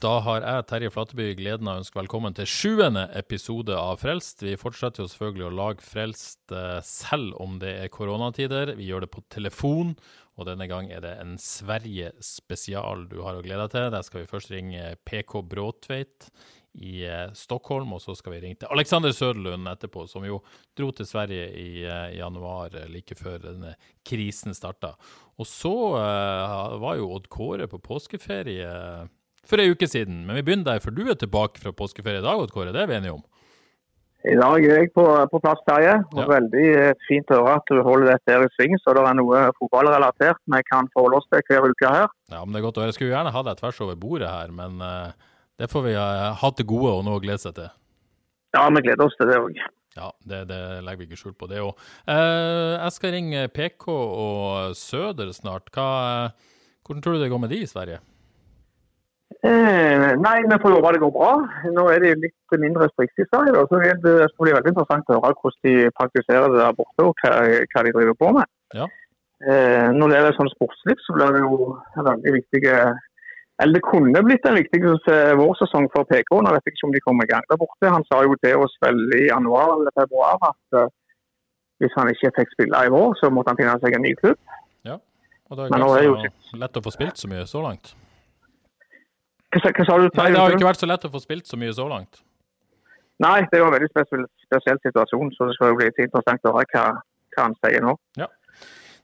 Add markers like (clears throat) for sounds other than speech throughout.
Da har jeg, Terje Flateby, gleden av å ønske velkommen til sjuende episode av Frelst. Vi fortsetter jo selvfølgelig å lage Frelst eh, selv om det er koronatider. Vi gjør det på telefon, og denne gang er det en Sverige-spesial du har å glede deg til. Der skal vi først ringe PK Bråtveit i eh, Stockholm, og så skal vi ringe til Alexander Søderlund etterpå, som jo dro til Sverige i eh, januar, like før denne krisen starta. Og så var jo Odd Kåre på påskeferie for ei uke siden. Men vi begynner der, for du er tilbake fra påskeferie i dag, Kåre. Det er vi enige om? I dag er jeg på, på plass, Terje. Ja. Veldig eh, fint å høre at du holder dette her i sving, så det er noe fotballrelatert vi kan forholde oss til hver uke her. Ja, men det er godt å høre. Jeg skulle gjerne ha deg tvers over bordet her, men eh, det får vi eh, ha til gode og noe å glede seg til. Ja, vi gleder oss til det òg. Ja, det, det legger vi ikke skjul på, det òg. Jeg skal ringe PK og Søder snart. Hva, hvordan tror du det går med de i Sverige? Eh, nei, vi får håpe det går bra. Nå er det litt mindre strikt i Sverige. så det det skal bli veldig interessant å høre hvordan de praktiserer det der borte, og hva, hva de driver på med. Ja. Eh, når det er sånn sportsliv, så blir det jo veldig viktig eller det kunne blitt en viktig eh, vårsesong for PK. Nå vet jeg ikke om de kommer i gang der borte. Han sa jo til oss vel i januar eller februar at uh, hvis han ikke fikk spille i vår, så måtte han finne seg en ny klubb. Ja, Og det er ikke så lett å få spilt så mye så langt. Hva, sa- hva sa du? Nei, det har ikke vært så lett å få spilt så mye så langt. Nei, det er jo en veldig spesiell, spesiell situasjon, så det skal jo bli interessant å høre hva, hva han sier nå.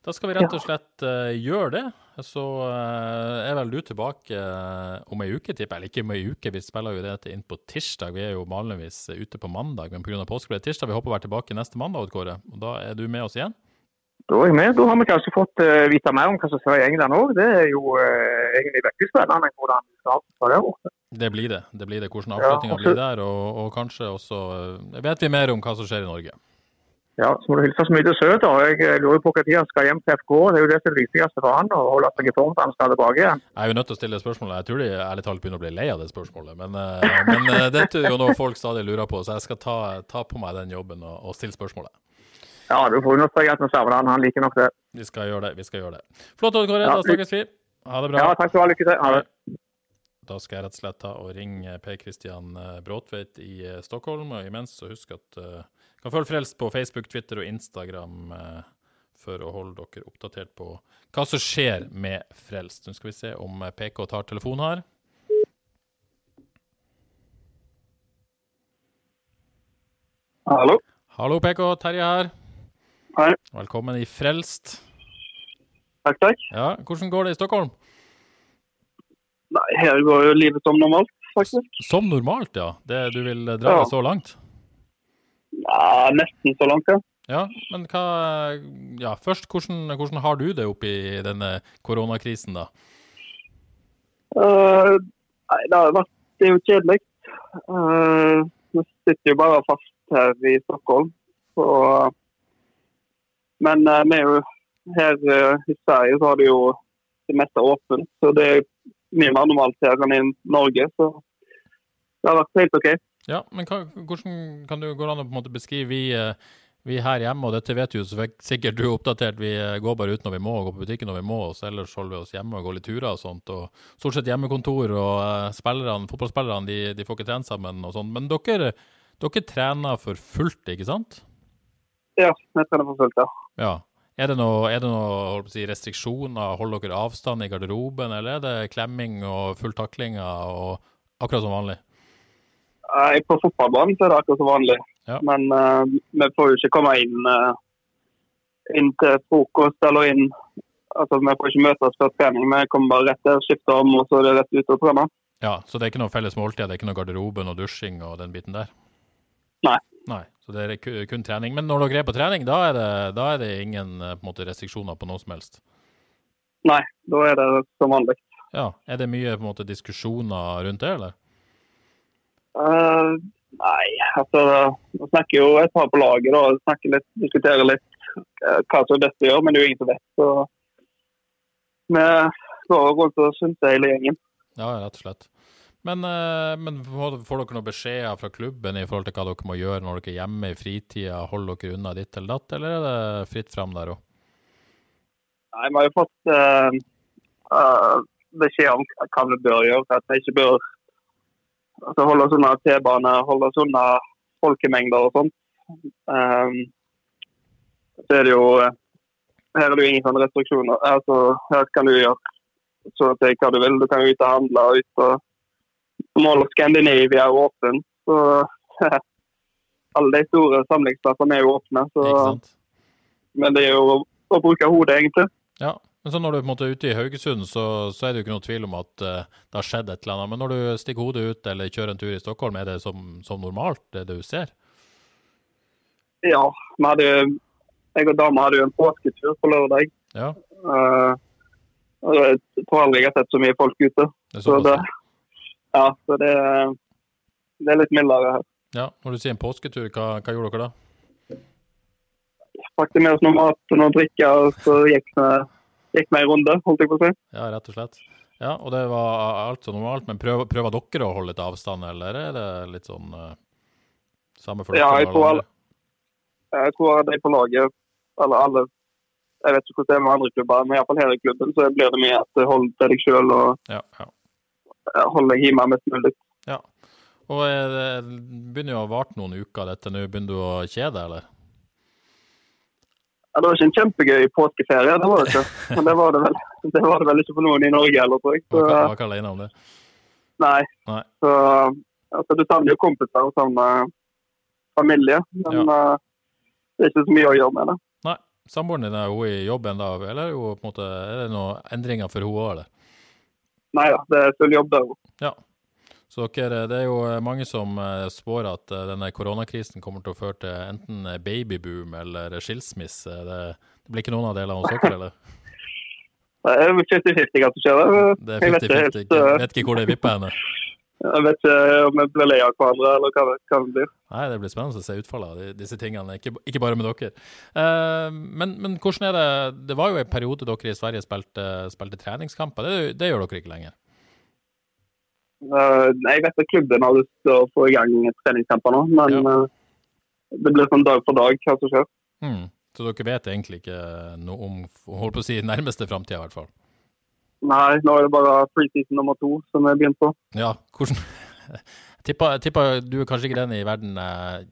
Da skal vi rett og slett uh, gjøre det. Så uh, er vel du tilbake uh, om ei uke, tipper jeg. Eller ikke om ei uke, vi spiller jo det inn på tirsdag. Vi er jo vanligvis ute på mandag, men pga. påske blir det tirsdag. Vi håper å være tilbake neste mandag, Odd Kåre. Og da er du med oss igjen. Da er jeg med. Da har vi kanskje fått eh, vite mer om hva som skjer i England òg. Det er jo eh, egentlig veldig spennende hvordan vi skal borte. Det blir det. Det blir det. Hvordan avslutninga ja, blir der, og, og kanskje også eh, vet vi mer om hva som skjer i Norge. Ja, Så må du hilse så mye til Søder. Jeg lurer på når han skal hjem til FK. Det er jo det som er det viktigste for han, å holde seg i form til han skal tilbake igjen. Jeg er jo nødt til å stille spørsmålet. Jeg tror de ærlig talt begynner å bli lei av det spørsmålet. Men, men dette er jo noe folk stadig lurer på, så jeg skal ta, ta på meg den jobben og, og stille spørsmålet. Ja, du får understreke at vi savner han. Han liker nok det. Vi skal gjøre det. vi skal gjøre det. Flott, Odd Kåre. Ja, Da snakkes vi. Ha det bra. Ja, takk skal du ha. Lykke til. Ha det. Da skal jeg rett og slett ta og ringe Per Kristian eh, Bråtveit i eh, Stockholm. Og imens så husk at uh, kan følge Frelst på Facebook, Twitter og Instagram uh, for å holde dere oppdatert på hva som skjer med Frelst. Nå skal vi se om PK tar telefonen her. Hallo. Hallo, PK. Terje her. Hei. Velkommen i Frelst. Takk, takk. Ja, Hvordan går det i Stockholm? Nei, her går jo livet som normalt, faktisk. Som normalt, ja. Det, du vil dra Ja. så langt? Ja, nesten så langt, ja. Ja, men hva Ja, først, hvordan, hvordan har du det oppi denne koronakrisen, da? Uh, nei, det har vært Det er jo kjedelig. Uh, vi sitter jo bare fast her i Stockholm. Så, men eh, vi er jo her eh, i Sverige så har det jo det meste åpent. Så det er mye mer normalt her enn i Norge. Så det har vært helt OK. Ja, men hva, hvordan kan du gå an å på en måte beskrive vi, eh, vi her hjemme, og dette vet du jo så sikkert du er oppdatert, vi eh, går bare ut når vi må, og går på butikken når vi må, og så ellers holder vi oss hjemme og går litt turer og sånt, og stort sett hjemmekontor, og eh, spillerne, fotballspillerne, de, de får ikke trene sammen og sånn, men dere, dere trener for fullt, ikke sant? Ja, vi trener for fullt, ja. Ja. Er det noe, er noe å si, restriksjoner, holder dere avstand i garderoben, eller er det klemming og full takling og akkurat som vanlig? Nei, På fotballbanen så er det akkurat som vanlig. Ja. Men uh, vi får jo ikke komme inn, uh, inn til frokost eller inn Altså, Vi får ikke møtes før trening. Vi kommer bare rett der, skifter om, og så er det rett ut og trene. Ja, Så det er ikke noe felles måltid, det er ikke noe garderoben og dusjing og den biten der? Nei. Nei, Så det er kun trening. Men når dere er på trening, da er det, da er det ingen eh, på måte, restriksjoner på noe som helst? Nei, da er det som vanlig. Ja, Er det mye på en måte, diskusjoner rundt det, eller? Uh, nei, altså Vi snakker jo et par på laget da, snakker litt, diskuterer litt eh, hva som er best å gjøre, men det er jo ingen som vet. Så vi går rundt og synser hele gjengen. Ja, rett og slett. Men, eh, men får dere noen beskjeder fra klubben i forhold til hva dere må gjøre når dere er hjemme i fritida? Holder dere unna ditt eller datt, eller er det fritt fram der òg? Nei, Vi har jo fått uh, uh, beskjed om hva vi bør gjøre. At vi ikke bør altså, holde oss unna T-bane, holde oss unna folkemengder og sånt. Um, så er det jo Her er det jo ingen sånne restriksjoner. Altså, her kan du gjøre så å hva du vil. Du kan jo ut og handle. ut og Mall of Scandinavia er åpen. Så (laughs) alle de store samlingsplassene er jo åpne. Så, men det er jo å bruke hodet, egentlig. Ja. Men så når du på en måte er ute i Haugesund, så, så er det jo ikke noe tvil om at uh, det har skjedd et eller annet. Men når du stikker hodet ut eller kjører en tur i Stockholm, er det som, som normalt, det du ser? Ja, vi hadde, jeg og dama hadde jo en påsketur på lørdag. Ja, Uh, jeg tror aldri jeg har sett så mye folk ute. det så, Så det. Ja, så det, det er litt mildere her. Ja, når du sier en påsketur, hva, hva gjorde dere da? Pakket med oss noe mat og noe drikke, og så gikk vi, gikk vi en runde, holdt jeg på å si. Ja, rett og slett. Ja, og det var alt så normalt, men prøver, prøver dere å holde litt avstand, eller er det litt sånn uh, samme for dere? Ja, jeg tror alle? Jeg tror de på laget, eller alle Jeg vet ikke hvordan det er med andre klubber, men iallfall her i klubben så blir det mye at hold til deg sjøl og Ja, ja. Eh, hold deg hjemme mest mulig. ja. Og er det begynner jo å ha vart noen uker, dette nå. Begynner du å kjede deg, eller? Ja, det var ikke en kjempegøy påskeferie, det var det ikke. Men det var det vel, det var det vel ikke for noen i Norge heller, tror jeg. Du var ikke- var ikke alene om det? nei. Nei. Så altså, du savner jo kompiser og savner familie, men eh, det er ikke så mye å gjøre med det. Nei. Samboeren din er hun i jobb ennå, eller er, hun på en måte, er det noen endringer for henne òg, eller? Nei da, det er full jobb der òg. Ja. Så dere, det er jo mange som eh, spår at eh, denne koronakrisen kommer til å føre til enten babyboom eller skilsmisse. Det, det blir ikke noen av delene hos dere, eller? Det er 50-50 at det er 50-50. ikke helt, Ikke, eh, vet ikke hvor det vipper henne. Jeg vet ikke om vi blir lei av hverandre eller hva det, hva det blir. Nei, det blir spennende å se utfallet av disse tingene, ikke, ikke bare med dere. Uh, men, men hvordan er det Det var jo en periode dere i Sverige spilte, spilte treningskamper. Det, det gjør dere ikke lenger? Uh, jeg vet at klubben har lyst til å få i gang treningskamper nå, men Ja. uh, det blir sånn dag for dag hva som skjer. Mm. Så dere vet egentlig ikke noe om holdt på å si, nærmeste framtida, i hvert fall? Nei, nå er det bare preseason nummer to som jeg begynte begynt på. Ja, hvordan tippa, tippa du er kanskje ikke den i verden eh,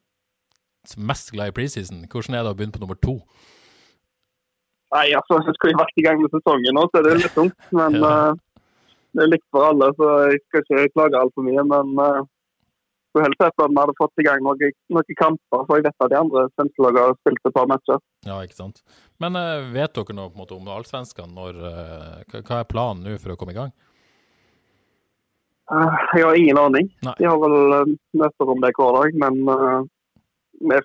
som mest glad i preseason. Hvordan er det å begynne på nummer to? Nei, altså, jeg skulle vært i gang med sesongen nå, så det er litt tungt. Men Ja. uh, det er likt for alle, så jeg skal ikke klage altfor mye. Men uh, skulle helst sett at vi hadde fått i gang noen, noen kamper, for jeg vet at de andre svenske lagene har spilt et par matcher. Ja, ikke sant. Men eh, vet dere noe på en måte om allsvenskene? Eh, hva, er planen nå for å komme i gang? Eh, jeg har ingen aning. Nei. De har vel møter om det hver dag, men vi,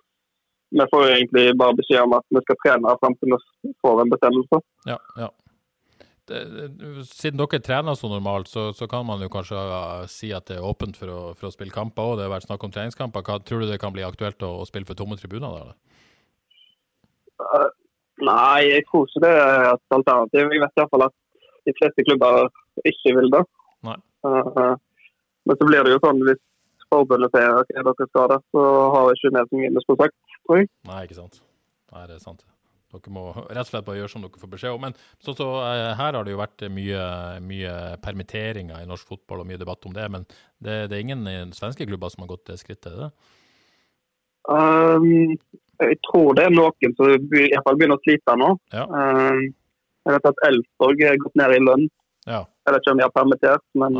vi får egentlig bare beskjed om at vi skal trene fram til vi får en bestemmelse. Ja, ja. Det- siden dere trener så normalt, så, så kan man jo kanskje eh, si at det er åpent for å, for å spille kamper òg. Det har vært snakk om treningskamper. Hva, tror du det kan bli aktuelt å, å spille for tomme tribuner? da? Eh, nei, jeg tror ikke det er et alternativ. Jeg vet i hvert fall at de fleste klubber ikke vil det. Nei. uh, men så blir det jo sånn hvis forbundet sier at dere skal det, så har ikke vi mye med sagt, tror jeg. Nei, ikke sant. Nei, det er sant. Dere må rett og slett bare gjøre som dere får beskjed om. Men så, så, eh, her har det jo vært mye, mye permitteringer i norsk fotball og mye debatt om det. Men det, det er ingen i svenske klubber som har gått det skrittet? det? Um, jeg tror det er noen som i hvert fall begynner å slite nå. Ja. Um, jeg vet at Elfsborg har gått ned i lønn. Ja. Jeg vet ikke om de har permittert, men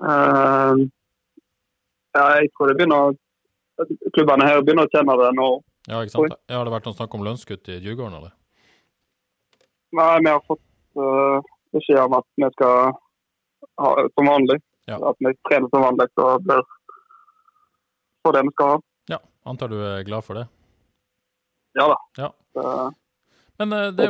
um, ja, jeg tror det begynner klubbene her begynner å kjenne det nå. Ja, ikke sant? Ja, har det vært noe snakk om lønnskutt i Djurgården, eller? Nei, vi har fått uh, beskjed om at vi skal ha som vanlig. Ja. At vi trener som vanlig og bør få det vi skal ha. Ja, antar du er glad for det? Ja da. Ja. Så, Men eh, det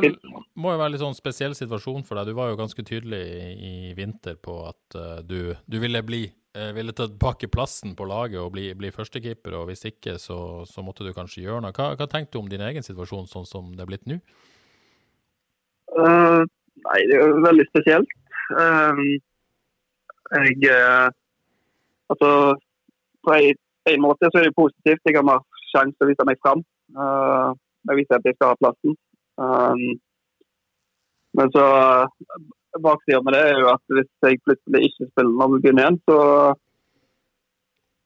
må jo være litt sånn spesiell situasjon for deg. Du var jo ganske tydelig i, i vinter på at uh, du, du ville bli ville tatt tilbake plassen på laget og bli, bli førstekeeper, og hvis ikke, så, så måtte du kanskje gjøre noe. Hva, hva tenkte du om din egen situasjon sånn som det er blitt nå? Uh, nei, det er veldig spesielt. Uh, jeg uh, Altså, på en, en måte så er det positivt. Jeg har mer sjanse til å vise meg fram. Jeg viser at jeg skal ha plassen. Men så baksida med det er jo at hvis jeg plutselig ikke spiller når vi begynner igjen, så,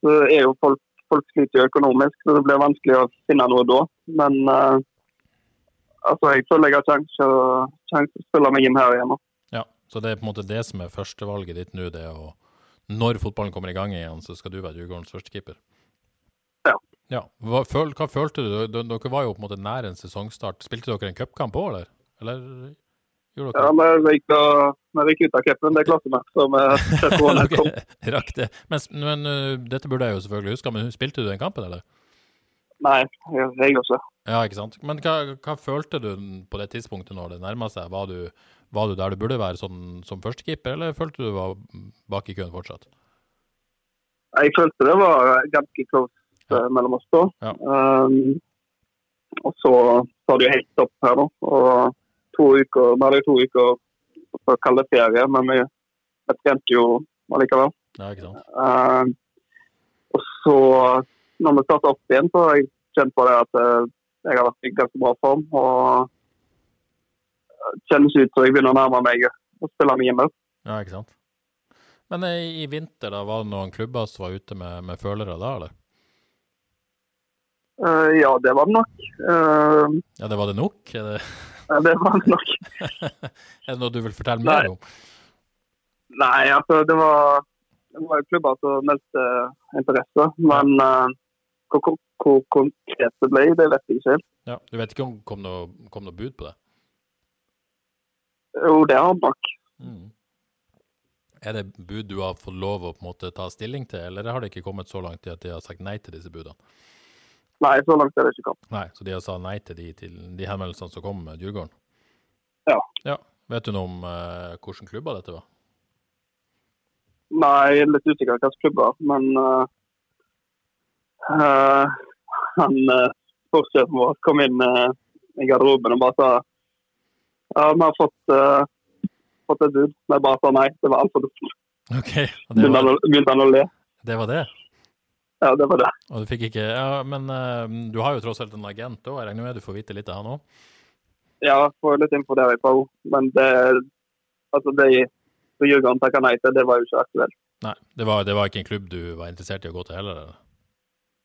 så er jo folk, folk sliter jo økonomisk, så det blir vanskelig å finne noe da. Men uh, altså, jeg føler jeg har sjanse til å spille meg inn her igjen. nå. Ja, så det er på en måte det som er førstevalget ditt nå, det å Når fotballen kommer i gang igjen, så skal du være Djurgårdens førstekeeper? Ja. ja. Hva, føl, hva følte du? Dere var jo på en måte nær en sesongstart. Spilte dere en cupkamp òg, eller? Eller gjorde Ja, men vi gikk, vi gikk ut av cupen, det klarte vi. Så vi setter (laughs) ned kom. Rakk det. Men, men uh, dette burde jeg jo selvfølgelig huske, men spilte du den kampen, eller? Nei, jeg, også. Ja, ikke sant. Men hva, hva følte du på det tidspunktet når det nærma seg? Var du, var du der du burde være sånn, som førstekeeper, eller følte du var bak i køen fortsatt? Jeg følte det var ganske close ja. mellom oss da. Ja. Um, og så tar det jo helt opp her nå. Og to uker, vi hadde jo to uker for å kalle det ferie, men vi, jeg trente jo allikevel. Ja, ikke sant. Uh, og så, når vi startet opp igjen, så har jeg kjent på det at uh, jeg har vært i ganske bra form. Og det kjennes ut som jeg begynner å nærme meg å spille mye mer. Ja, ikke sant. Men i, i vinter, da, var det noen klubber som var ute med, med følere da, eller? Uh, ja, det var det nok. Uh, Ja, det var det nok? Er det, det var det nok. (laughs) er det noe du vil fortelle mer Nei. om? Nei, altså det var, det var klubber som meldte interesse, men eh, hvor, hvor, konkret det ble, det vet jeg ikke helt. Ja, Du vet ikke om det kom noe, kom noe bud på det? Jo, det har nok. Mm. Er det bud du har fått lov å på en måte ta stilling til, eller har det ikke kommet så langt til at de har sagt nei til disse budene? Nei, så langt er det ikke kommet. Nei, så de har sa nei til de, til de henvendelsene som kom med Djurgården? Ja. ja. Vet du noe om uh, hvilke klubber dette var? Nei, jeg er litt usikker på hvilke klubber, men uh, uh, han uh, sportssjefen vår kom inn uh, i garderoben og bare sa ja, vi har fått, uh, fått et bud. Vi bare sa nei, det var altfor dumt. OK, det Begynte han å- begynte han å le. det? Var det. Ja, det var det. Og du fikk ikke Ja, men uh, du har jo tross alt en agent òg, jeg regner med du får vite litt av han òg? Ja, får litt info der på men det altså det som Djurgården takka nei til, det var jo ikke aktuelt. Nei, det var, det var ikke en klubb du var interessert i å gå til heller? eller?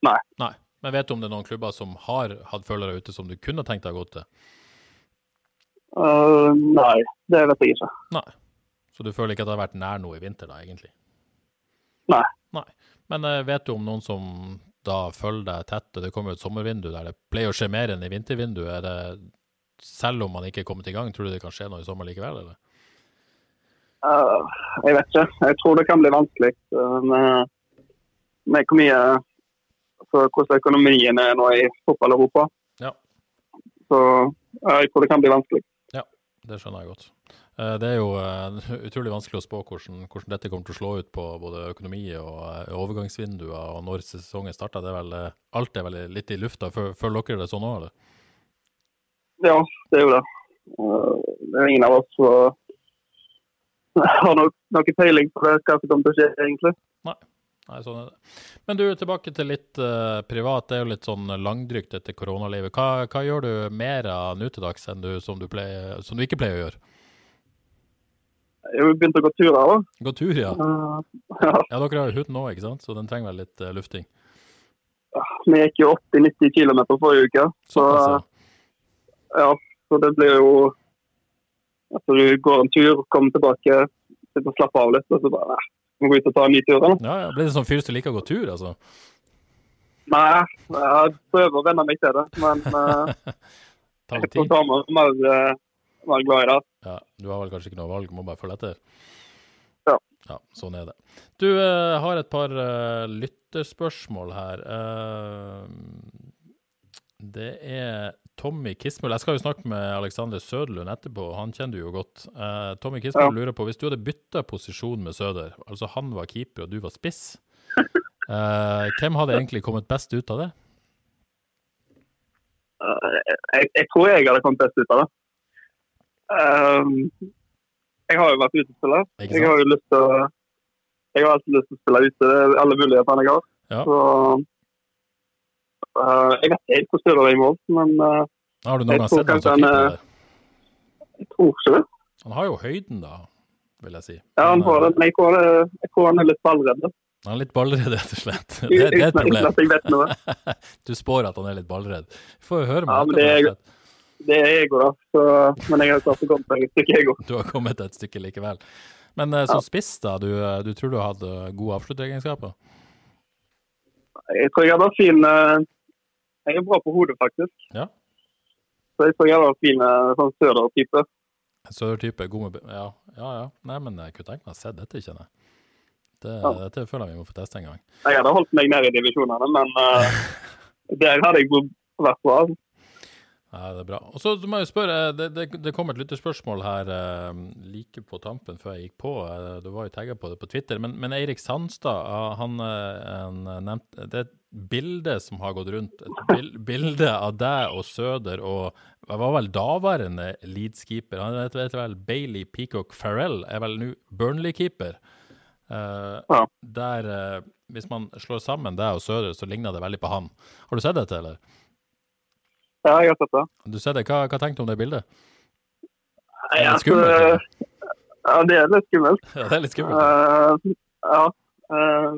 Nei. Nei. Men vet du om det er noen klubber som har hatt følgere ute som du kunne tenkt deg å gå til? Uh, nei, det vet jeg ikke. Nei. Så du føler ikke at det har vært nær noe i vinter, da, egentlig? Nei. Nei. Men eh, vet du om noen som da følger deg tett, og det kommer jo et sommervindu der det pleier å skje mer enn i vintervinduet, er det selv om man ikke er kommet i gang, tror du det kan skje noe i sommer likevel, eller? Uh, jeg vet ikke. Jeg tror det kan bli vanskelig eh, med, med hvor mye altså, Hvordan økonomien er nå i fotball-Europa. Ja. Så uh, jeg tror det kan bli vanskelig. Ja, Det skjønner jeg godt. Eh, Det er jo eh, utrolig vanskelig å spå hvordan, hvordan dette kommer til å slå ut på både økonomi og eh, overgangsvinduer, og når sesongen starter. Det er vel, alt er vel litt i lufta. Føler dere det sånn òg, eller? Ja, det er jo det. Det er ingen av oss som har noe, noe peiling på det, hva som kommer til å skje, egentlig. Nei, sånn er det. Men du, tilbake til litt uh, privat. Det er jo litt sånn langdrygt etter koronalivet. Hva, hva gjør du mer av nå til dags enn du, som, du pleier, som du ikke pleier å gjøre? Jeg har begynt å gå tur her òg. Gå tur, ja. ja, Ja, dere har jo hund nå, ikke sant? Så den trenger vel litt uh, lufting. vi gikk jo 80-90 km forrige uke. Så, så ja. ja, så det blir jo Altså, du går en tur, kommer tilbake, sitter og slapper av litt, og så bare Nei, må gå ut og ta en ny tur. Da. Ja, ja. Blir det sånn fyr som liker å gå tur, altså? Nei, jeg prøver å venne meg til det, men (laughs) uh, jeg får tid? ta meg mer, eh, glad i det. Ja, du har vel kanskje ikke noe valg, må bare følge etter? Ja. Ja, sånn er det. Du uh, har et par uh, lytterspørsmål her. Uh, det er Tommy Kismul. Jeg skal jo snakke med Alexander Søderlund etterpå, han kjenner du jo godt. Tommy Kismul ja. lurer på, hvis du hadde bytta posisjon med Søder, altså han var keeper og du var spiss, (laughs) hvem hadde egentlig kommet best ut av det? Jeg, jeg, tror jeg hadde kommet best ut av det. Um, jeg har jo vært utespiller. Jeg har jo lyst til å Jeg har alltid lyst til å spille ute. Det er alle mulighetene jeg har. Ja. Så uh, Jeg vet ikke hvor stor i mål, men uh, Har du noen gang sett ham som keeper? Jeg tror ikke det. Han har jo høyden, da, vil jeg si. Ja, han har det, men jeg tror, jeg tror han er litt ballredd. Han er litt ballredd, (laughs) rett og slett. Det, det er et problem. (laughs) du spår at han er litt ballredd. Vi får jo høre med ja, men det, er, det er ego, da. Så, men jeg har klart å komme meg et stykke ego. Du har kommet et stykke likevel. Men uh, som ja. spiss, da, du, eh, du, tror du hadde gode avslutteregenskaper? Jeg tror jeg hadde fin Jeg er bra på hodet, faktisk. Ja. Så jeg tror jeg hadde fin sånn Søder-type. Søder-type, god med Ja, ja. ja. Nei, men jeg kunne tenke meg å se dette, kjenner jeg. Det, ja. Dette føler jeg vi må få teste en gang. Jeg hadde holdt meg nede i divisjonene, men uh, (laughs) der hadde jeg vært bra. Ja, det er bra. Og så må jeg spørre, det, det, det kom et lytterspørsmål her eh, like på tampen før jeg gikk på. Eh, du var jo tagga på det på Twitter. Men, men Eirik Sandstad, han, eh, han nevnte Det er et bilde som har gått rundt. Et (laughs) bilde av deg og Søder og jeg var vel daværende Leeds-keeper. Han heter vel Bailey Peacock Farrell, er vel nå Burnley-keeper. Ja. Der, hvis man slår sammen deg og Søder, så ligner det veldig på han. Har du sett dette, eller? Ja, jeg har sett det. Du ser det. Hva, hva tenkte du om det bildet? Nei, det litt skummelt, (laughs) ja, det er litt skummelt. Ja, det er litt skummelt. Uh, ja. Uh,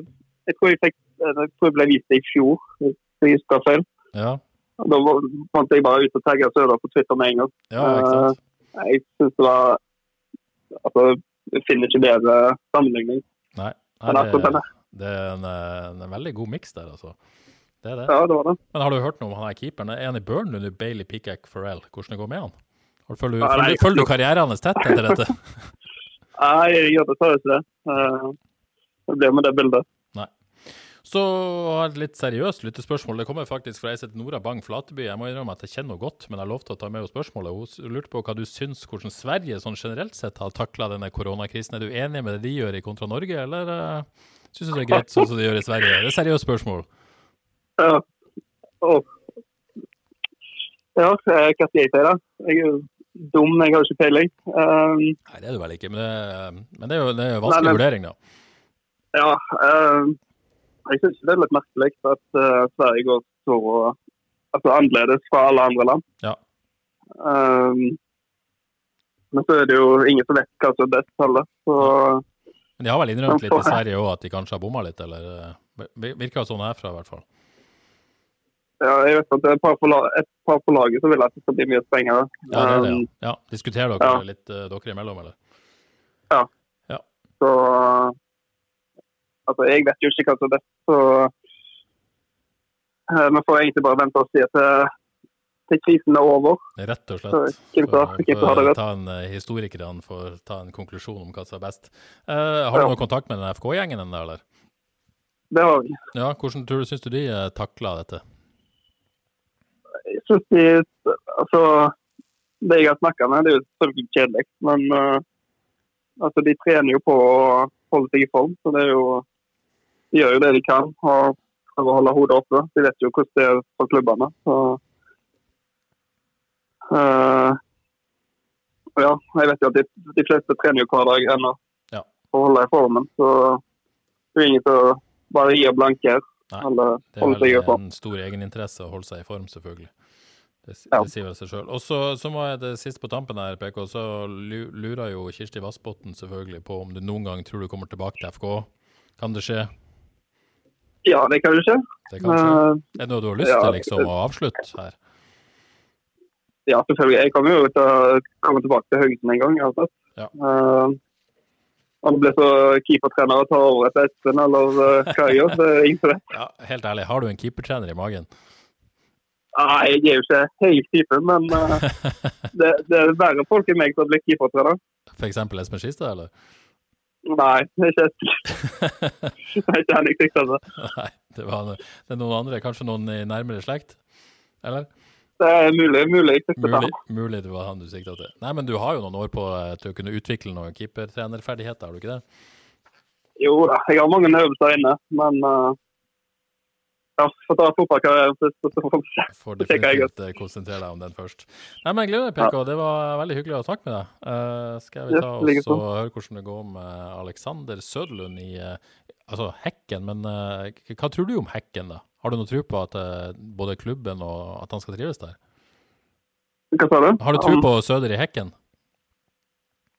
jeg, tror jeg, fikk, jeg tror jeg ble vist det i fjor, hvis jeg husker feil. Ja. Da fant jeg bare ut og tagge Søder på Twitter med en gang. Ja, ikke sant? Uh, jeg syns det var Altså, jeg finner ikke bedre sammenligning. Nei, Nei det, det, er en, en veldig god miks der, altså. Det er det. Ja, det var det. Men har du hørt noe om han er keeperen? Er han i Burnley nå, Bailey Pickack Farrell? Hvordan det går med han? Følger følger du karrieren hans tett etter dette? (laughs) nei, jeg gjør dessverre ikke det. Uh, det blir med det bildet. Nei. Så har et litt seriøst lyttespørsmål. Det kommer faktisk fra ei som Nora Bang Flateby. Jeg må innrømme at jeg kjenner henne godt, men jeg har lovt å ta med henne spørsmålet. Hun lurte på hva du syns hvordan Sverige sånn generelt sett har takla denne koronakrisen. Er du enig med det de gjør i kontra Norge, eller uh, syns du det er greit sånn som de gjør i Sverige? Det er et seriøst spørsmål. Ja. Ja, hva skal jeg si da? Jeg er dum, jeg har jo ikke peiling. Um, Nei, det er du vel ikke, men det, men det er jo det er vanskelig nei, vurdering, da. Ja. Um, jeg syns det er litt merkelig at uh, Sverige går så altså, annerledes fra alle andre land. Ja. Um, men så er det jo ingen som vet hva som er best heller. Så, men de har vel innrømt litt i Sverige òg at de kanskje har bomma litt, eller eh, virker sånn herfra i hvert fall? Ja, jeg vet at det er et par på, et par på laget som vil at det skal bli mye strengere. Ja, det det, ja. Um, ja. Diskuterer dere ja. litt uh, dere imellom, eller? Ja. ja. Så Altså, jeg vet jo ikke hva som er best, så uh, vi får egentlig bare vente og se til, til krisen er over. Rett og slett. Så, for, det rett. Ta en, uh, historikerne får ta en konklusjon om hva som er best. Uh, har du noe kontakt med den FK-gjengen eller? Det har vi. Ja, Hvordan tror du, syns du de takla dette? Jeg synes de, altså, Det jeg har snakka med, det er jo selvfølgelig kjedelig, men uh, altså, de trener jo på å holde seg i form. så det er jo, De gjør jo det de kan og prøver å holde hodet oppe. De vet jo hvordan det er for klubbene. så uh, ja, jeg vet jo at de, de, fleste trener jo hver dag ennå ja. for å holde i formen. Så det er ingen som bare gir blanke her. Nei, det er vel en stor egeninteresse å holde seg i form, selvfølgelig. Det, det sier vel seg sjøl. Og så, så, må jeg det siste på tampen her, PK, så lurer jo Kirsti Vassbotn selvfølgelig på om du noen gang tror du kommer tilbake til FK. Kan det skje? Ja, det kan jo skje. Det kan skje. Er det noe du har lyst ja, til liksom, å avslutte her? Ja, selvfølgelig. Jeg kommer jo til å komme tilbake til høyden en gang. Altså. Ja. Uh, om det blir så keepertrener og tar over etter Espen eller uh, hva jeg gjør, det er ingen som vet. Ja, helt ærlig, har du en keepertrener i magen? Nei, jeg er jo ikke helt typen, men uh, (laughs) det, det, er verre folk enn meg som har blitt keepertrener. F.eks. Espen Skistad, eller? Nei, ikke (laughs) ikke han jeg sikta. Nei, det, var, det er noen andre, kanskje noen i nærmere slekt? Eller? Det er mulig, mulig jeg sikta til Mulig, mulig det var han du sikta til. Nei, men du har jo noen år på deg til å kunne utvikle noen keepertrenerferdigheter, har du ikke det? Jo da, jeg har mange øvelser inne, men uh, ja, får ta fotballkarrieren først. får definitivt eh, konsentrere deg om den først. Nei, men jeg gleder meg, PK. Det var veldig hyggelig å snakke med deg. Uh, skal vi ta yes, og høre hvordan det går med Alexander Søderlund i uh, altså Hekken. Men uh, hva tror du om Hekken, da? Har du noe tro på at både klubben og at han skal trives der? Hva sa du? Har du tro på Søder i Hekken?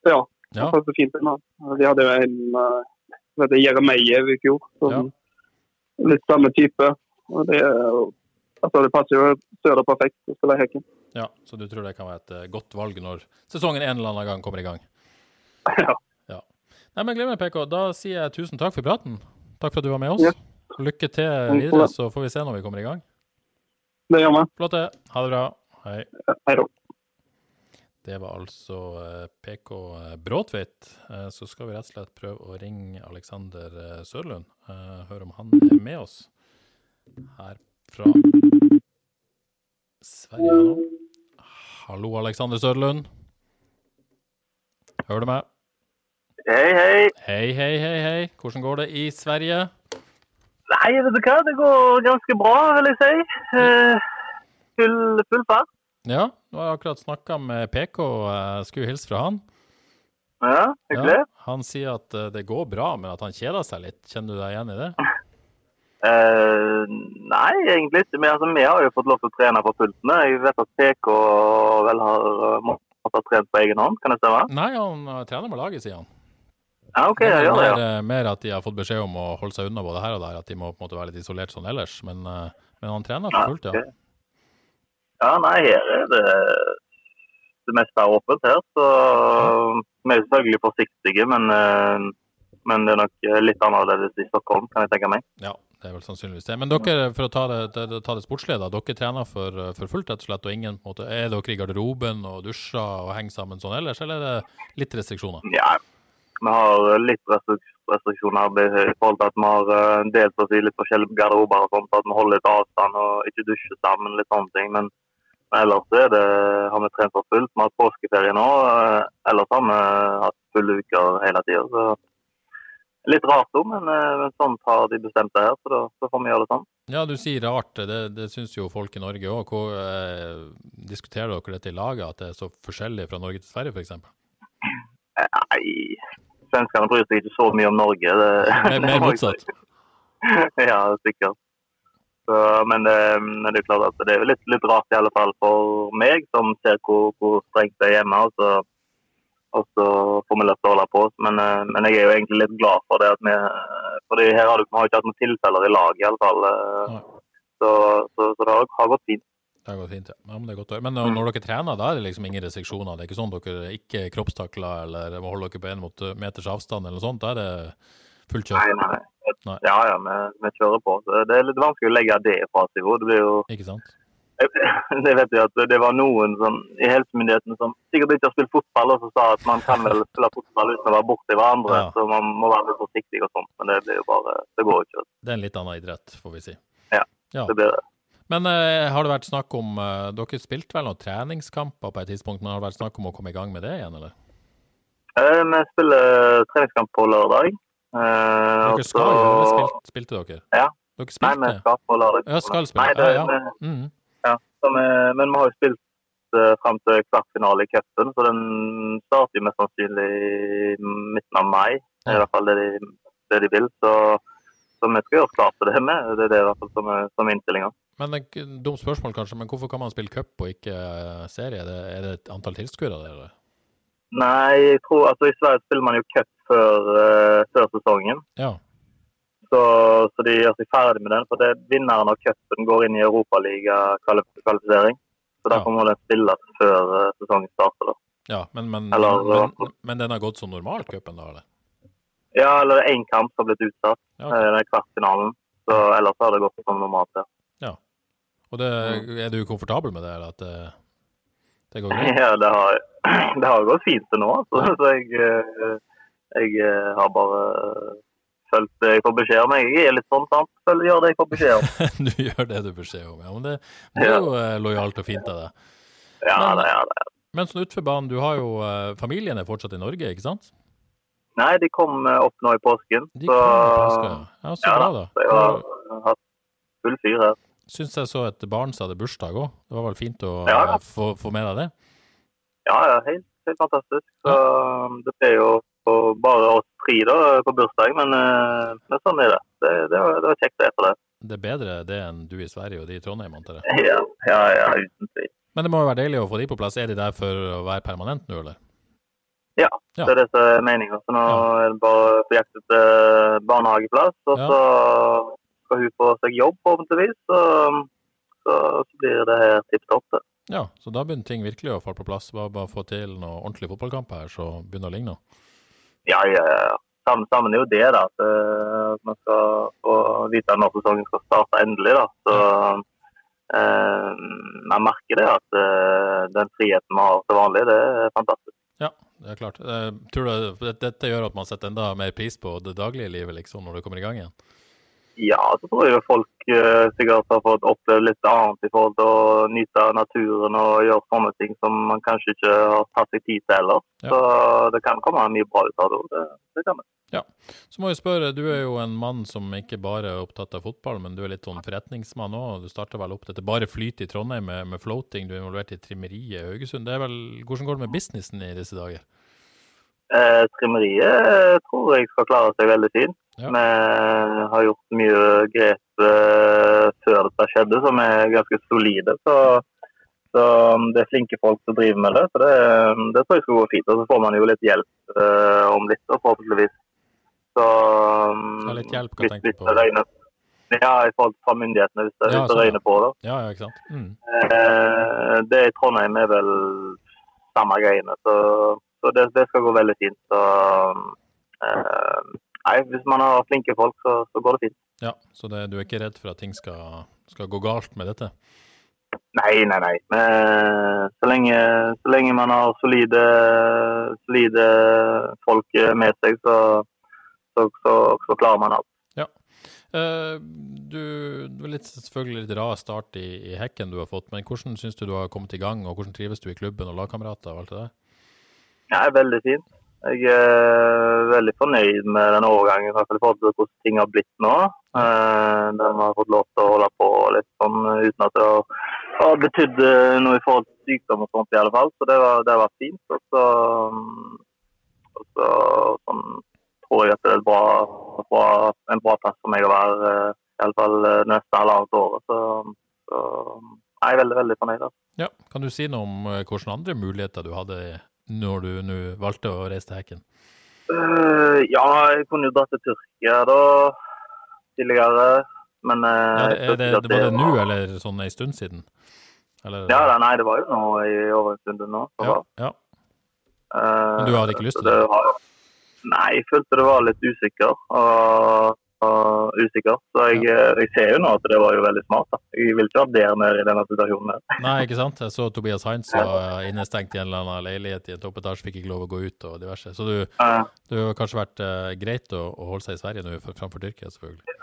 Ja, Ja. det passer fint. inn. Vi hadde jo en som heter Jeremejev i fjor. Som, Litt samme type. Og det, altså, det passer jo Søder perfekt å spille Hekken. ja. Så du tror det kan være et eh, godt valg når sesongen en eller annen gang kommer i gang? (laughs) Ja. Ja. Nei, men meg, PK. Da sier jeg tusen takk for praten. Takk for at du var med oss. Ja. Lykke til videre, så får vi se når vi kommer i gang. Det gjør vi. Flott det. Ha det bra. Hei. Hei da. Det var altså eh, PK Bråtveit. Eh, Så skal vi rett og slett prøve å ringe Alexander eh, Sørlund. Høre om han er med oss her fra Sverige nå. Hallo, Alexander Sørlund. Hører du meg? Hei, hei. Hei, hei, hei, hei. Hvordan går det i Sverige? Nei, vet du hva? Det går ganske bra, vil jeg si. Eh, full, full fart. Ja, nå har jeg akkurat snakka med PK. Skulle hilse fra han. Ja, hyggelig. Ja, han sier at eh, det går bra, men at han kjeder seg litt. Kjenner du deg igjen i det? (laughs) Eh, nei, egentlig ikke. Men altså, vi har jo fått lov til å trene på pultene. Jeg vet at PK vel har eh, måttet ha trent på egen hånd, kan det stemme? Nei, han eh, trener med laget, sier han. Ja, OK, jeg gjør det, ja. Mer, mer at de har fått beskjed om å holde seg unna både her og der, at de må på en måte være litt isolert sånn ellers. Men, eh, men han trener for fullt, ja. Okay. Ja, nei, her er det det meste er åpent her, så vi er selvfølgelig forsiktige, men, eh, men det er nok eh, litt annerledes i Stockholm, kan jeg tenke meg. Ja, det er vel sannsynligvis det. Men dere, for å ta det, det, sportslige. Dere trener for, eh, for fullt, rett og slett, og ingen på en måte Er dere i garderoben og dusjer og henger sammen sånn ellers, eller er det litt restriksjoner? Ja, vi har litt restriksjoner i forhold til at vi har eh, delt oss i litt forskjellige garderober og sånt, at vi holder litt avstand og ikke dusjer sammen, litt sånne ting. Men, men ellers er det, har vi trent for fullt. Vi har hatt påskeferie nå. eh, Ellers har vi hatt fulle uker hele tida. Litt rart òg, men, eh, men sånt har de bestemt det her, så da så får vi gjøre det sånn. Ja, du sier rart. Det, det syns jo folk i Norge òg. Eh, diskuterer dere dette i laget, at det er så forskjellig fra Norge til Sverige, f.eks.? Nei, svenskene bryr seg ikke så mye om Norge. Det, Mer, (laughs) mer motsatt. (laughs) ja, sikkert. Så, men, det, men det er klart at det er litt, litt rart i alle fall for meg, som ser hvor, hvor strengt det er hjemme. Og så, og så får vi lyst til å holde på oss. Men, eh, men jeg er jo egentlig litt glad for det. at vi, fordi her har du, vi har ikke hatt noen tilfeller i lag, i alle fall. eh, Så, så, så det har, gått fint. Det har gått fint, ja. ja men, det godt. men når, når dere trener, da er det liksom ingen restriksjoner? Det er ikke sånn dere ikke kroppstakler eller må holde dere på en mot meters avstand eller noe sånt? Da er det fullt kjør? Nei, nei. Nei. Ja, ja, vi, vi kjører på. Så det er litt vanskelig å legge det fra seg. Det blir jo Ikke sant? (clears throat) det vet jeg at det var noen som, i helsemyndighetene som sikkert ikke har spilt fotball, og som sa at man kan vel spille fotball uten å være borti hverandre. Ja. Så man må være litt forsiktig og sånt. Men det blir jo bare Det går ikke. Det er en litt annen idrett, får vi si. Ja, Ja. det blir det. Men uh, har det vært snakk om uh, Dere spilte vel noen treningskamper på et tidspunkt, men har det vært snakk om å komme i gang med det igjen, eller? Uh, vi spiller treningskamp på lørdag. Eh, Dere skal jo, spilte, spilte dere? Ja. Dere Nei, vi skal på lørdag. Ja, skal spille. Nei, det, ja, ja. Mhm. Ja. Vi, men vi har jo spilt frem fram til kvartfinale i cupen, så den starter mest sannsynlig i midten av mai. Er i hvert fall det de, det de vil. Så, så vi skal gjøre klart til det med. Det er det i hvert fall som er, som innstillinga. Men et Dumt spørsmål, kanskje, men hvorfor kan man spille cup og ikke eh, serie? Er det, er det et antall tilskuere der? eller? Nei, jeg tror altså i Sverige spiller man jo cup før, uh, før sesongen. Ja. Så, så de gjør seg ferdig med den. For det vinneren av cupen går inn i Europaliga-kvalifisering. Så derfor må den spilles før eh, sesongen starter. da. ja men, men, Eller- men, men den har gått som normalt, cupen, da? eller? Ja, eller én kamp som har blitt utsatt. Ja, ok. eh, kvartfinalen. Så ellers har det gått som normalt. Ja. Og det, er du komfortabel med det, eller at det, det går (laughs) greit? Ja, det har, (clears throat) det har gått fint til nå. Så, så jeg, eh, Jeg eh, har bare fulgt det jeg får beskjed om. Jeg er litt sånn, sant. Følg, gjør det jeg får beskjed om. (laughs) du gjør det du beskjed om, ja. Men det, det er jo ja. lojalt og fint av deg. Ja, Men- det er det. Men sånn utenfor banen, du har jo eh, Familien er fortsatt i Norge, ikke sant? Nei, de kom eh, opp nå i påsken. De så påsken, ja. Så ja, bra, da. Så jeg har hatt full fyr her. Syns jeg så et barn som hadde bursdag òg. Det var vel fint å Ja. eh, få, få med deg det? Ja, ja, helt, helt fantastisk. Så det ble jo på- bare oss tre da på bursdag, men, eh, men sånn er det. Det, det, var, det var kjekt det for det. Det er bedre det enn du i Sverige og de i Trondheim, antar jeg. Ja, ja, ja uten tvil. Men det må jo være deilig å få de på plass. Er de der for å være permanent nå, eller? Ja, Ja. det er det som er meningen. Så nå er det bare på jakt etter barnehageplass, og Ja. så skal hun få seg jobb forhåpentligvis. Så, så, så blir det her tipp topp. Ja, så da begynner ting virkelig å falle på plass. Bare, bare få til noen ordentlige fotballkamper her, så begynner det å ligne. Ja, ja, ja. Sammen, er jo det, da. At eh, man skal få vite når sesongen skal starte endelig. da. Så eh, man merker det at eh, den friheten vi har til vanlig, det er fantastisk. Ja, det er klart. Eh, tror du det- dette gjør at man setter enda mer pris på det daglige livet, liksom, når det kommer i gang igjen? Ja, så tror jeg folk eh, sikkert har fått oppleve litt annet i forhold til å nyte naturen og gjøre sånne ting som man kanskje ikke har tatt seg tid til ellers. Ja. Så det kan komme mye bra ut av det. Det, det kan det. Ja. Så må jeg spørre, du er jo en mann som ikke bare er opptatt av fotball, men du er litt sånn forretningsmann òg. Du starta vel opp dette Bare flyt i Trondheim med, med floating. Du er involvert i trimmeriet i Haugesund. Det er vel, Hvordan går det med businessen i disse dager? Eh, trimmeriet tror jeg skal klare seg veldig fint. Ja. Vi har gjort mye grep eh, før dette skjedde som er ganske solide. Så, så um, det er flinke folk som driver med det. Så det, det tror jeg skal gå fint. Og så får man jo litt hjelp eh, om litt, da, forhåpentligvis. Så um, Så litt hjelp, hva hvis- hvis på? det regner- Ja, i forhold til fra myndighetene, hvis det, Ja, hvis det sånn, regner på. da. Ja, ja, ikke sant? Mm. Eh, det i Trondheim er vel samme greiene, så, så det, det skal gå veldig fint. Så, eh, nei, hvis man har flinke folk, så, så går det fint. Ja, Så det, du er ikke redd for at ting skal, skal gå galt med dette? Nei, nei, nei. Men så lenge, så lenge man har solide, solide folk med seg, så, så, så, så klarer man alt. Ja. Eh, du, det var litt, selvfølgelig litt rar start i, i hekken du har fått, men hvordan syns du du har kommet i gang, og hvordan trives du i klubben og lagkamerater og alt det der? Ja, veldig fint. Jeg er veldig fornøyd med den overgangen, i hvert fall i forhold til hvordan ting har blitt nå. Den Der vi har fått lov til å holde på litt sånn uten at det har, betydd eh, noe i forhold til sykdom og sånt i alle fall. Så det var, det fint. Og så, mm, og så sånn, tror jeg at det er bra, bra, en bra plass for meg å være eh, i alle fall eh, neste halvannet året. Så, så jeg er veldig, veldig fornøyd. Altså. Ja, Kan du si noe om eh, hvilke andre muligheter du hadde når du nå valgte å reise til hekken? Uh, ja, jeg kunne jo dratt til Tyrkia da tidligere, men uh, Ja, det, er det, var det nå, var- eller sånn en stund siden? Eller, Ja, det, nei, det var jo nå i over en stund nå. ja, ja. Uh, Men du hadde ikke lyst til det? har- Nei, jeg følte det var litt usikker. Og, og usikker. Så jeg, eh, jeg ser jo nå at det var jo veldig smart. da. Jeg vil ikke være der nede i denne situasjonen. Nei, ikke sant? Jeg så Tobias Heinz var innestengt i en eller annen leilighet i en toppetasje, fikk ikke lov å gå ut og diverse. Så du, det har kanskje vært uh, greit å, å holde seg i Sverige nå framfor Tyrkia, selvfølgelig.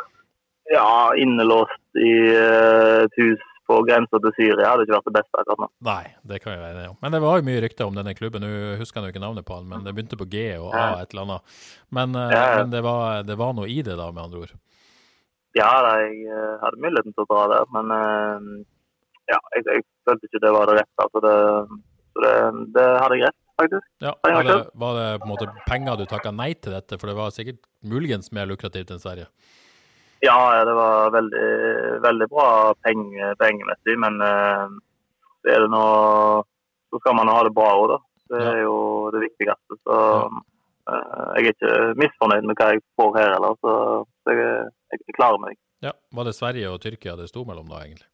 ja, innelåst i uh, et hus på grensa til Syria hadde ikke vært det beste akkurat nå. Nei, det kan vi være enige om. Men det var jo mye rykter om denne klubben. Nå husker jeg ikke navnet på den, men det begynte på G og A et eller annet. Men, eh, Ja, ja. men det, var, det var noe i det, da, med andre ord. Ja, da, jeg eh, hadde muligheten til å dra der, men eh, ja, jeg, jeg følte ikke det var det rette. Så det, så det, det hadde jeg rett, faktisk. Ja, det, var det på en måte penger du takka nei til dette, for det var sikkert muligens mer lukrativt enn Sverige? Ja, det var veldig, veldig bra penge, pengemessig, men eh, så er det nå Så skal man ha det bra òg, da. Det er jo det viktigste. Så eh, jeg er ikke misfornøyd med hva jeg får her heller, så, jeg, jeg klarer meg. Ja, Var det Sverige og Tyrkia det sto mellom da, egentlig?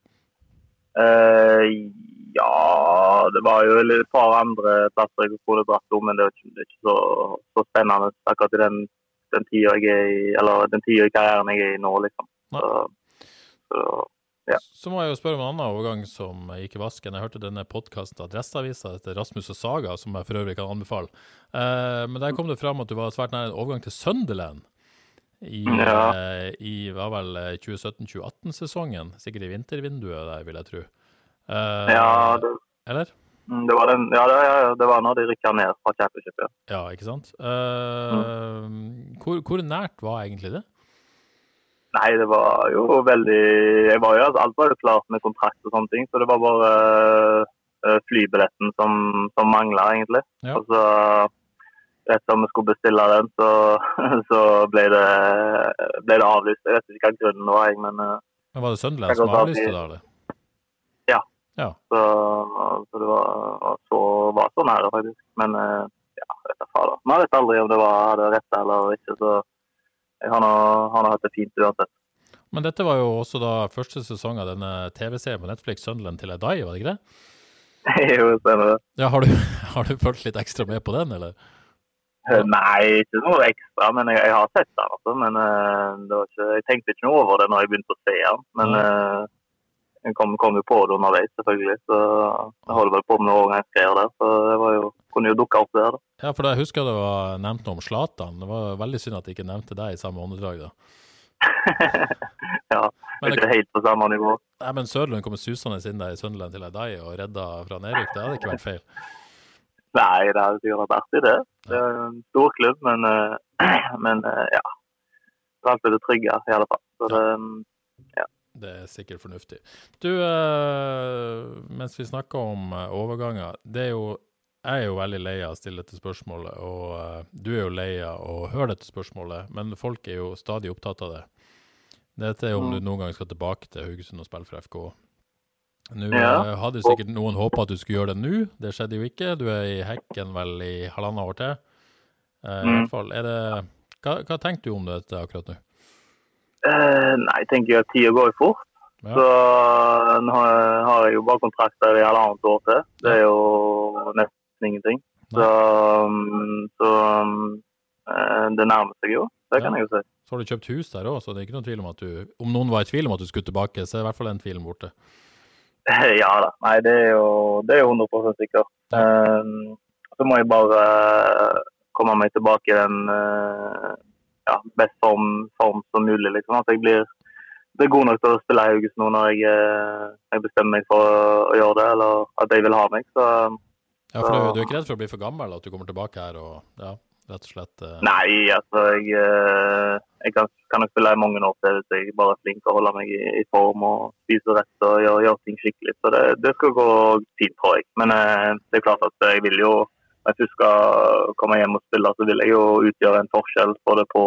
Eh, ja, det var jo et par andre plasser jeg skulle dratt om, men det er ikke, det er ikke så, så spennende akkurat i den, den tida jeg er i, eller den tida i karrieren jeg er i nå, liksom. Så, så så må jeg jo spørre om en annen overgang som gikk i vasken. Jeg hørte denne podkasten Adresseavisa etter Rasmus og Saga, som jeg for øvrig kan anbefale. Uh, men der kom det fram at du var svært nær en overgang til Sunderland. I, ja. uh, i var vel 2017-2018-sesongen. Sikkert i vintervinduet der, vil jeg tro. Uh, ja, det, eller? Mm, det var, den, ja, det, det var når de rykka ned fra championship, ja. Ja, ikke sant. Mm. Hvor, hvor nært var egentlig det? Nei, det var jo veldig jeg var jo, Alt var jo klart med kontrakt og sånne ting, så det var bare uh, flybilletten som, som mangla, egentlig. Ja. Og så rett som vi skulle bestille den, så, (laughs) så ble, det, ble, det, avlyst. Jeg vet ikke hva grunnen var, jeg, men uh, Men Var det Sunderland som avlyste det, eller? Ja. Så, så, det var så, var så nære, faktisk. Men uh, ja, vet jeg fader. Man vet aldri om det var, hadde rett eller ikke. så han har, nå, har hatt det fint uansett. Men dette var jo også da første sesong av denne TV-serien på Netflix, 'Sunderland til I die', var det ikke det? (laughs) jo, stemmer det. Ja, har, du, (laughs) har du fulgt litt ekstra med på den, eller? Nei, ikke noe ekstra, men jeg, jeg har sett den. Altså, men uh, ikke, jeg tenkte ikke noe over det når jeg begynte å se den. Men uh, jeg kom, kom, jo på det underveis, selvfølgelig. Så jeg holder vel på med noen greier der. Så det var jo kunne jo dukke opp der, da. Ja, for jeg husker det var nevnt noe om Zlatan. Det var veldig synd at de ikke nevnte deg i samme åndedrag, da. (laughs) ja, men ikke helt på samme nivå. Nei, men Sørlund kommer susende inn der i Sunderland til deg og redda fra nedrykk. Det hadde ikke vært feil. Nei, det hadde sikkert vært artig, det. Det er en stor klubb, men, eh, (clears throat) men eh, ja. Det er alltid det trygge, i alle fall. Så det, ja. Det er sikkert fornuftig. Du, eh, mens vi snakker om overganger, det er jo jeg er jo veldig lei av å stille dette spørsmålet, og uh, du er jo lei av å høre dette spørsmålet, men folk er jo stadig opptatt av det. Dette er om mm. du noen gang skal tilbake til Haugesund og spille for FK. Nå ja. uh, hadde sikkert noen håpa at du skulle gjøre det nå, det skjedde jo ikke. Du er i hekken vel i halvannet år til. Uh, mm. I hvert fall, det, hva, hva tenker du om dette akkurat nå? Nei, jeg tenker at tida går jo fort. Ja. Så nå har jeg jo bare kontrakter i halvannet år til. Det er jo nesten ingenting. Så, um, så um, eh, det nærmer seg jo, det kan jeg jo si. Så har du kjøpt hus der òg, så det er ikke noen tvil om at du Om noen var i tvil om at du skulle tilbake, så er i hvert fall den tvilen borte. (laughs) Ja da. Nei, det er jo, det er 100 sikkert. Ja. Um, så må jeg bare komme meg tilbake i den ja, best form, form, som mulig. liksom. At jeg blir, blir god nok til å spille i Haugesund nå når jeg, uh, jeg, bestemmer meg for å, gjøre det, eller at de vil ha meg. Så ja, for du, du, er ikke redd for å bli for gammel, at du kommer tilbake her og ja, rett og slett uh... Nei, altså jeg, uh, jeg kan, kan nok spille i mange år til hvis jeg bare er flink til å holde meg i, i form og spise rett og gjøre, gjøre ting skikkelig. Så det, det, skal gå fint, tror jeg. Men det er klart at jeg vil jo Hvis jeg skal komme hjem og spille, så vil jeg jo utgjøre en forskjell både på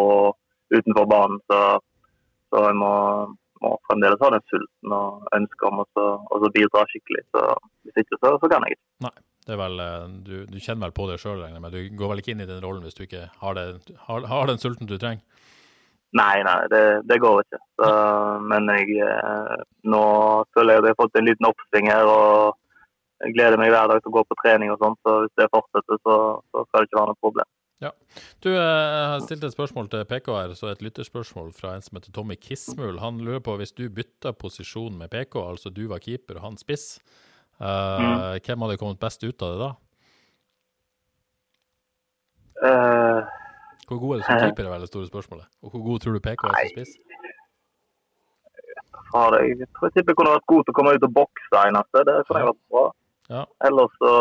utenfor banen. Så, så jeg må, må fremdeles ha den sulten og ønsket om å bidra skikkelig. Så hvis ikke, så, så kan jeg ikke. Nei. Det vel, eh, du, du kjenner vel på det sjøl, men du går vel ikke inn i den rollen hvis du ikke har, det, har, har den sulten du trenger? Nei, nei, det, det går ikke. Så, men jeg, eh, nå føler jeg at jeg har fått en liten oppsving her. og Jeg gleder meg hver dag til å gå på trening og sånn, så hvis det fortsetter, så, så skal det ikke være noe problem. Ja. Du, eh, har stilt et spørsmål til PK her, så et lytterspørsmål fra en som heter Tommy Kismul. Han lurer på hvis du bytta posisjon med PK, altså du var keeper og han spiss, Uh, mm. Hvem hadde kommet best ut av det da? Uh, hvor god er du som keeper, er vel det store spørsmålet. Og hvor god tror du PK er som spiss? Jeg tror jeg tipper kunne vært god til å komme ut og bokse eneste. Det kunne jeg vært bra. Ja. Ellers så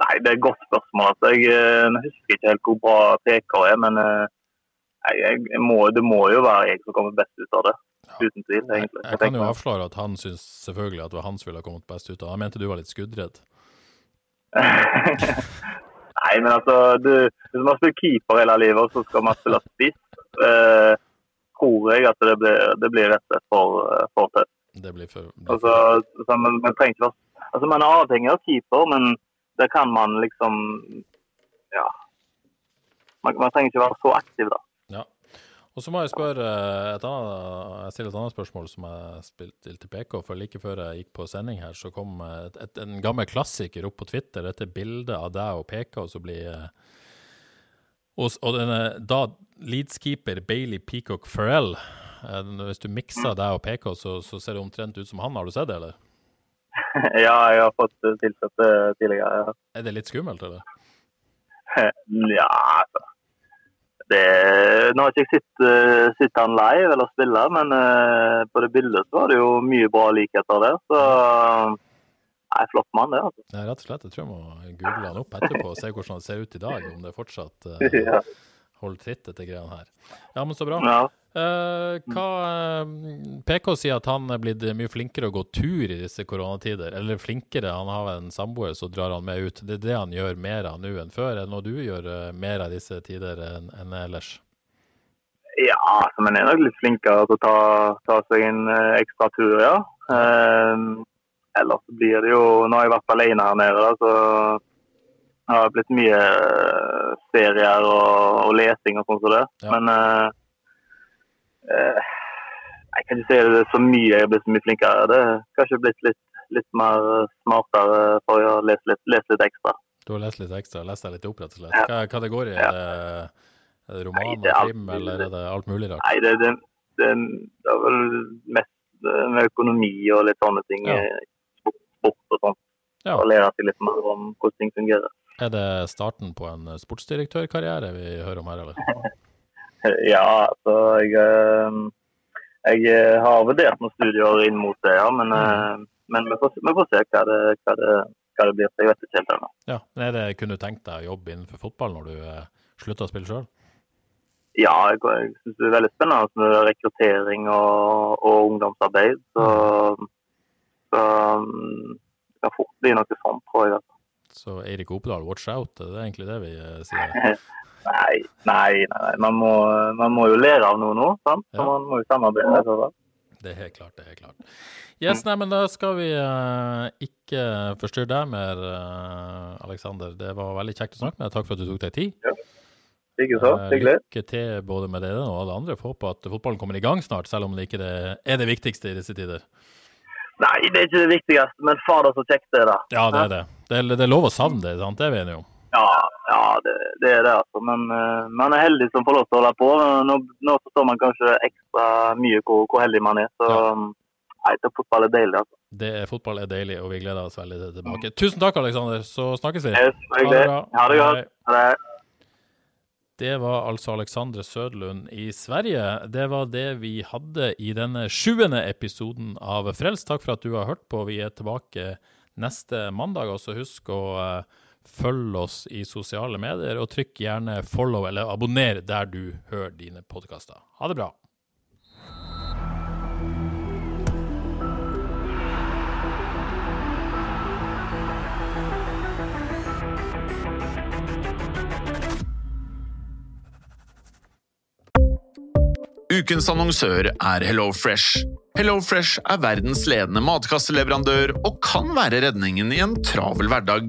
Nei, det er et godt spørsmål. Altså. Jeg, jeg, eh, husker ikke helt hvor bra PK er, men jeg, jeg må, det må jo være jeg som kommer best ut av det. Uten tvil, egentlig. Jeg, jeg kan jo avsløre at han syns selvfølgelig at det var han som ville ha kommet best ut av han mente du var litt skuddredd. (laughs) Nei, men altså du, Hvis man spiller keeper hele livet, og så skal man spille spiss, eh, tror jeg at det blir, det blir rett og slett for, eh, for tøft. Det blir for, blir for... Altså, så man, man, trenger ikke være Altså, man er avhengig av keeper, men det kan man liksom Ja. Man, man trenger ikke være så aktiv, da. Ja. Og så må jeg spørre et annet, jeg stiller et annet spørsmål som jeg spilte til PK. For like før jeg gikk på sending her, så kom et, et, en gammel klassiker opp på Twitter. Dette bildet av deg og PK, og så blir og, og denne da Leeds-keeper Bailey Peacock Farrell Eh, Hvis du mikser deg og PK, så, så ser det omtrent ut som han. Har du sett det, eller? (laughs) Ja, jeg har fått tilsatt det tidligere. ja. Er det litt skummelt, eller? (laughs) Ja, altså. Det, nå har ikke jeg sett, eh, sett han live eller spille, men uh, på det bildet så var det jo mye bra likheter der. Så nei, flott mann, det. altså. Nei, rett og slett. Jeg tror jeg må google han opp etterpå og se hvordan han ser ut i dag. Om det fortsatt (laughs) uh, holder tritt, dette greiene her. Ja, men så bra. Ja. Eh, hva, eh, PK sier at han er blitt mye flinkere å gå tur i disse koronatider. Eller flinkere, han har en samboer så drar han med ut. Det er det han gjør mer av nå enn før. Er det noe du gjør eh, mer av disse tider enn enn ellers? Ja, altså, jeg er nok litt flinkere til å ta, ta seg en ekstra tur, ja. Eh, ellers blir det jo Nå har jeg vært alene her nede, da, så har det blitt mye serier og, og lesing og sånn som det. Ja. Men eh, eh, jeg kan ikke si det så mye jeg har blitt så mye flinkere. Det har kanskje blitt litt, litt mer smartere for å lese litt, lese litt ekstra. Du har lest litt ekstra, lest deg litt opp, rett og slett. Hva, kategori? Er det, er det roman og krim, eller er det alt mulig rart? Nei, det, det, det, det er vel mest eh, med økonomi og litt sånne ting. Ja. eh, Sport, sport og sånn. Ja. Og lære seg litt mer om hvordan ting fungerer. Er det starten på en sportsdirektørkarriere vi hører om her, eller? (laughs) (laughs) Ja, altså jeg, eh, jeg eh, har vurdert noen studier inn mot det, ja. Men, eh, men vi, får, vi får se hva det, hva, det, hva det blir. Jeg vet ikke helt ennå. Ja, men er det, Kunne du tenkt deg å jobbe innenfor fotball når du slutter å spille sjøl? Ja, jeg, jeg syns det er veldig spennende med rekruttering og, og ungdomsarbeid. Så, så mm, det kan fort bli noe sånt, tror jeg. Altså. Så Eirik Opedal, watch out, det er egentlig det vi sier. (laughs) Nei, nei, nei. Man må, man må jo lære av noe nå. sant? Så Ja. man må jo samarbeide. Så. Det er helt klart, det er helt klart. Yes, nei, men da skal vi uh, ikke forstyrre deg mer, uh, Aleksander. Det var veldig kjekt å snakke med deg. Takk for at du tok deg tid. Ja. Likeså. så, Hyggelig. Lykke til både med det og alle andre. Får håpe at fotballen kommer i gang snart, selv om det ikke er det viktigste i disse tider. Nei, det er ikke det viktigste, men fader så kjekt det er, da. Ja, det er det. Det er, det er lov å savne det, sant? det er vi enige om. Ja, ja det, det er det, altså. Men uh, man er heldig som får lov til å holde på. Nå, nå forstår man kanskje ekstra mye hvor, hvor heldig man er. Så nei, det fotball er deilig, altså. Det fotball er deilig, og vi gleder oss veldig til tilbake. Tusen takk, Aleksander. Så snakkes vi. Yes, hyggelig. bra. Ha det godt. Ha det. Det var altså Alexandre Sødlund i Sverige. Det var det vi hadde i denne sjuende episoden av Frelst. Takk for at du har hørt på. Vi er tilbake neste mandag. og så husk å eh, følge oss i sosiale medier, og trykk gjerne follow eller abonner der du hører dine podkaster. Ha det bra. Ukens annonsør er HelloFresh. HelloFresh er verdens ledende matkasseleverandør og kan være redningen i en travel hverdag.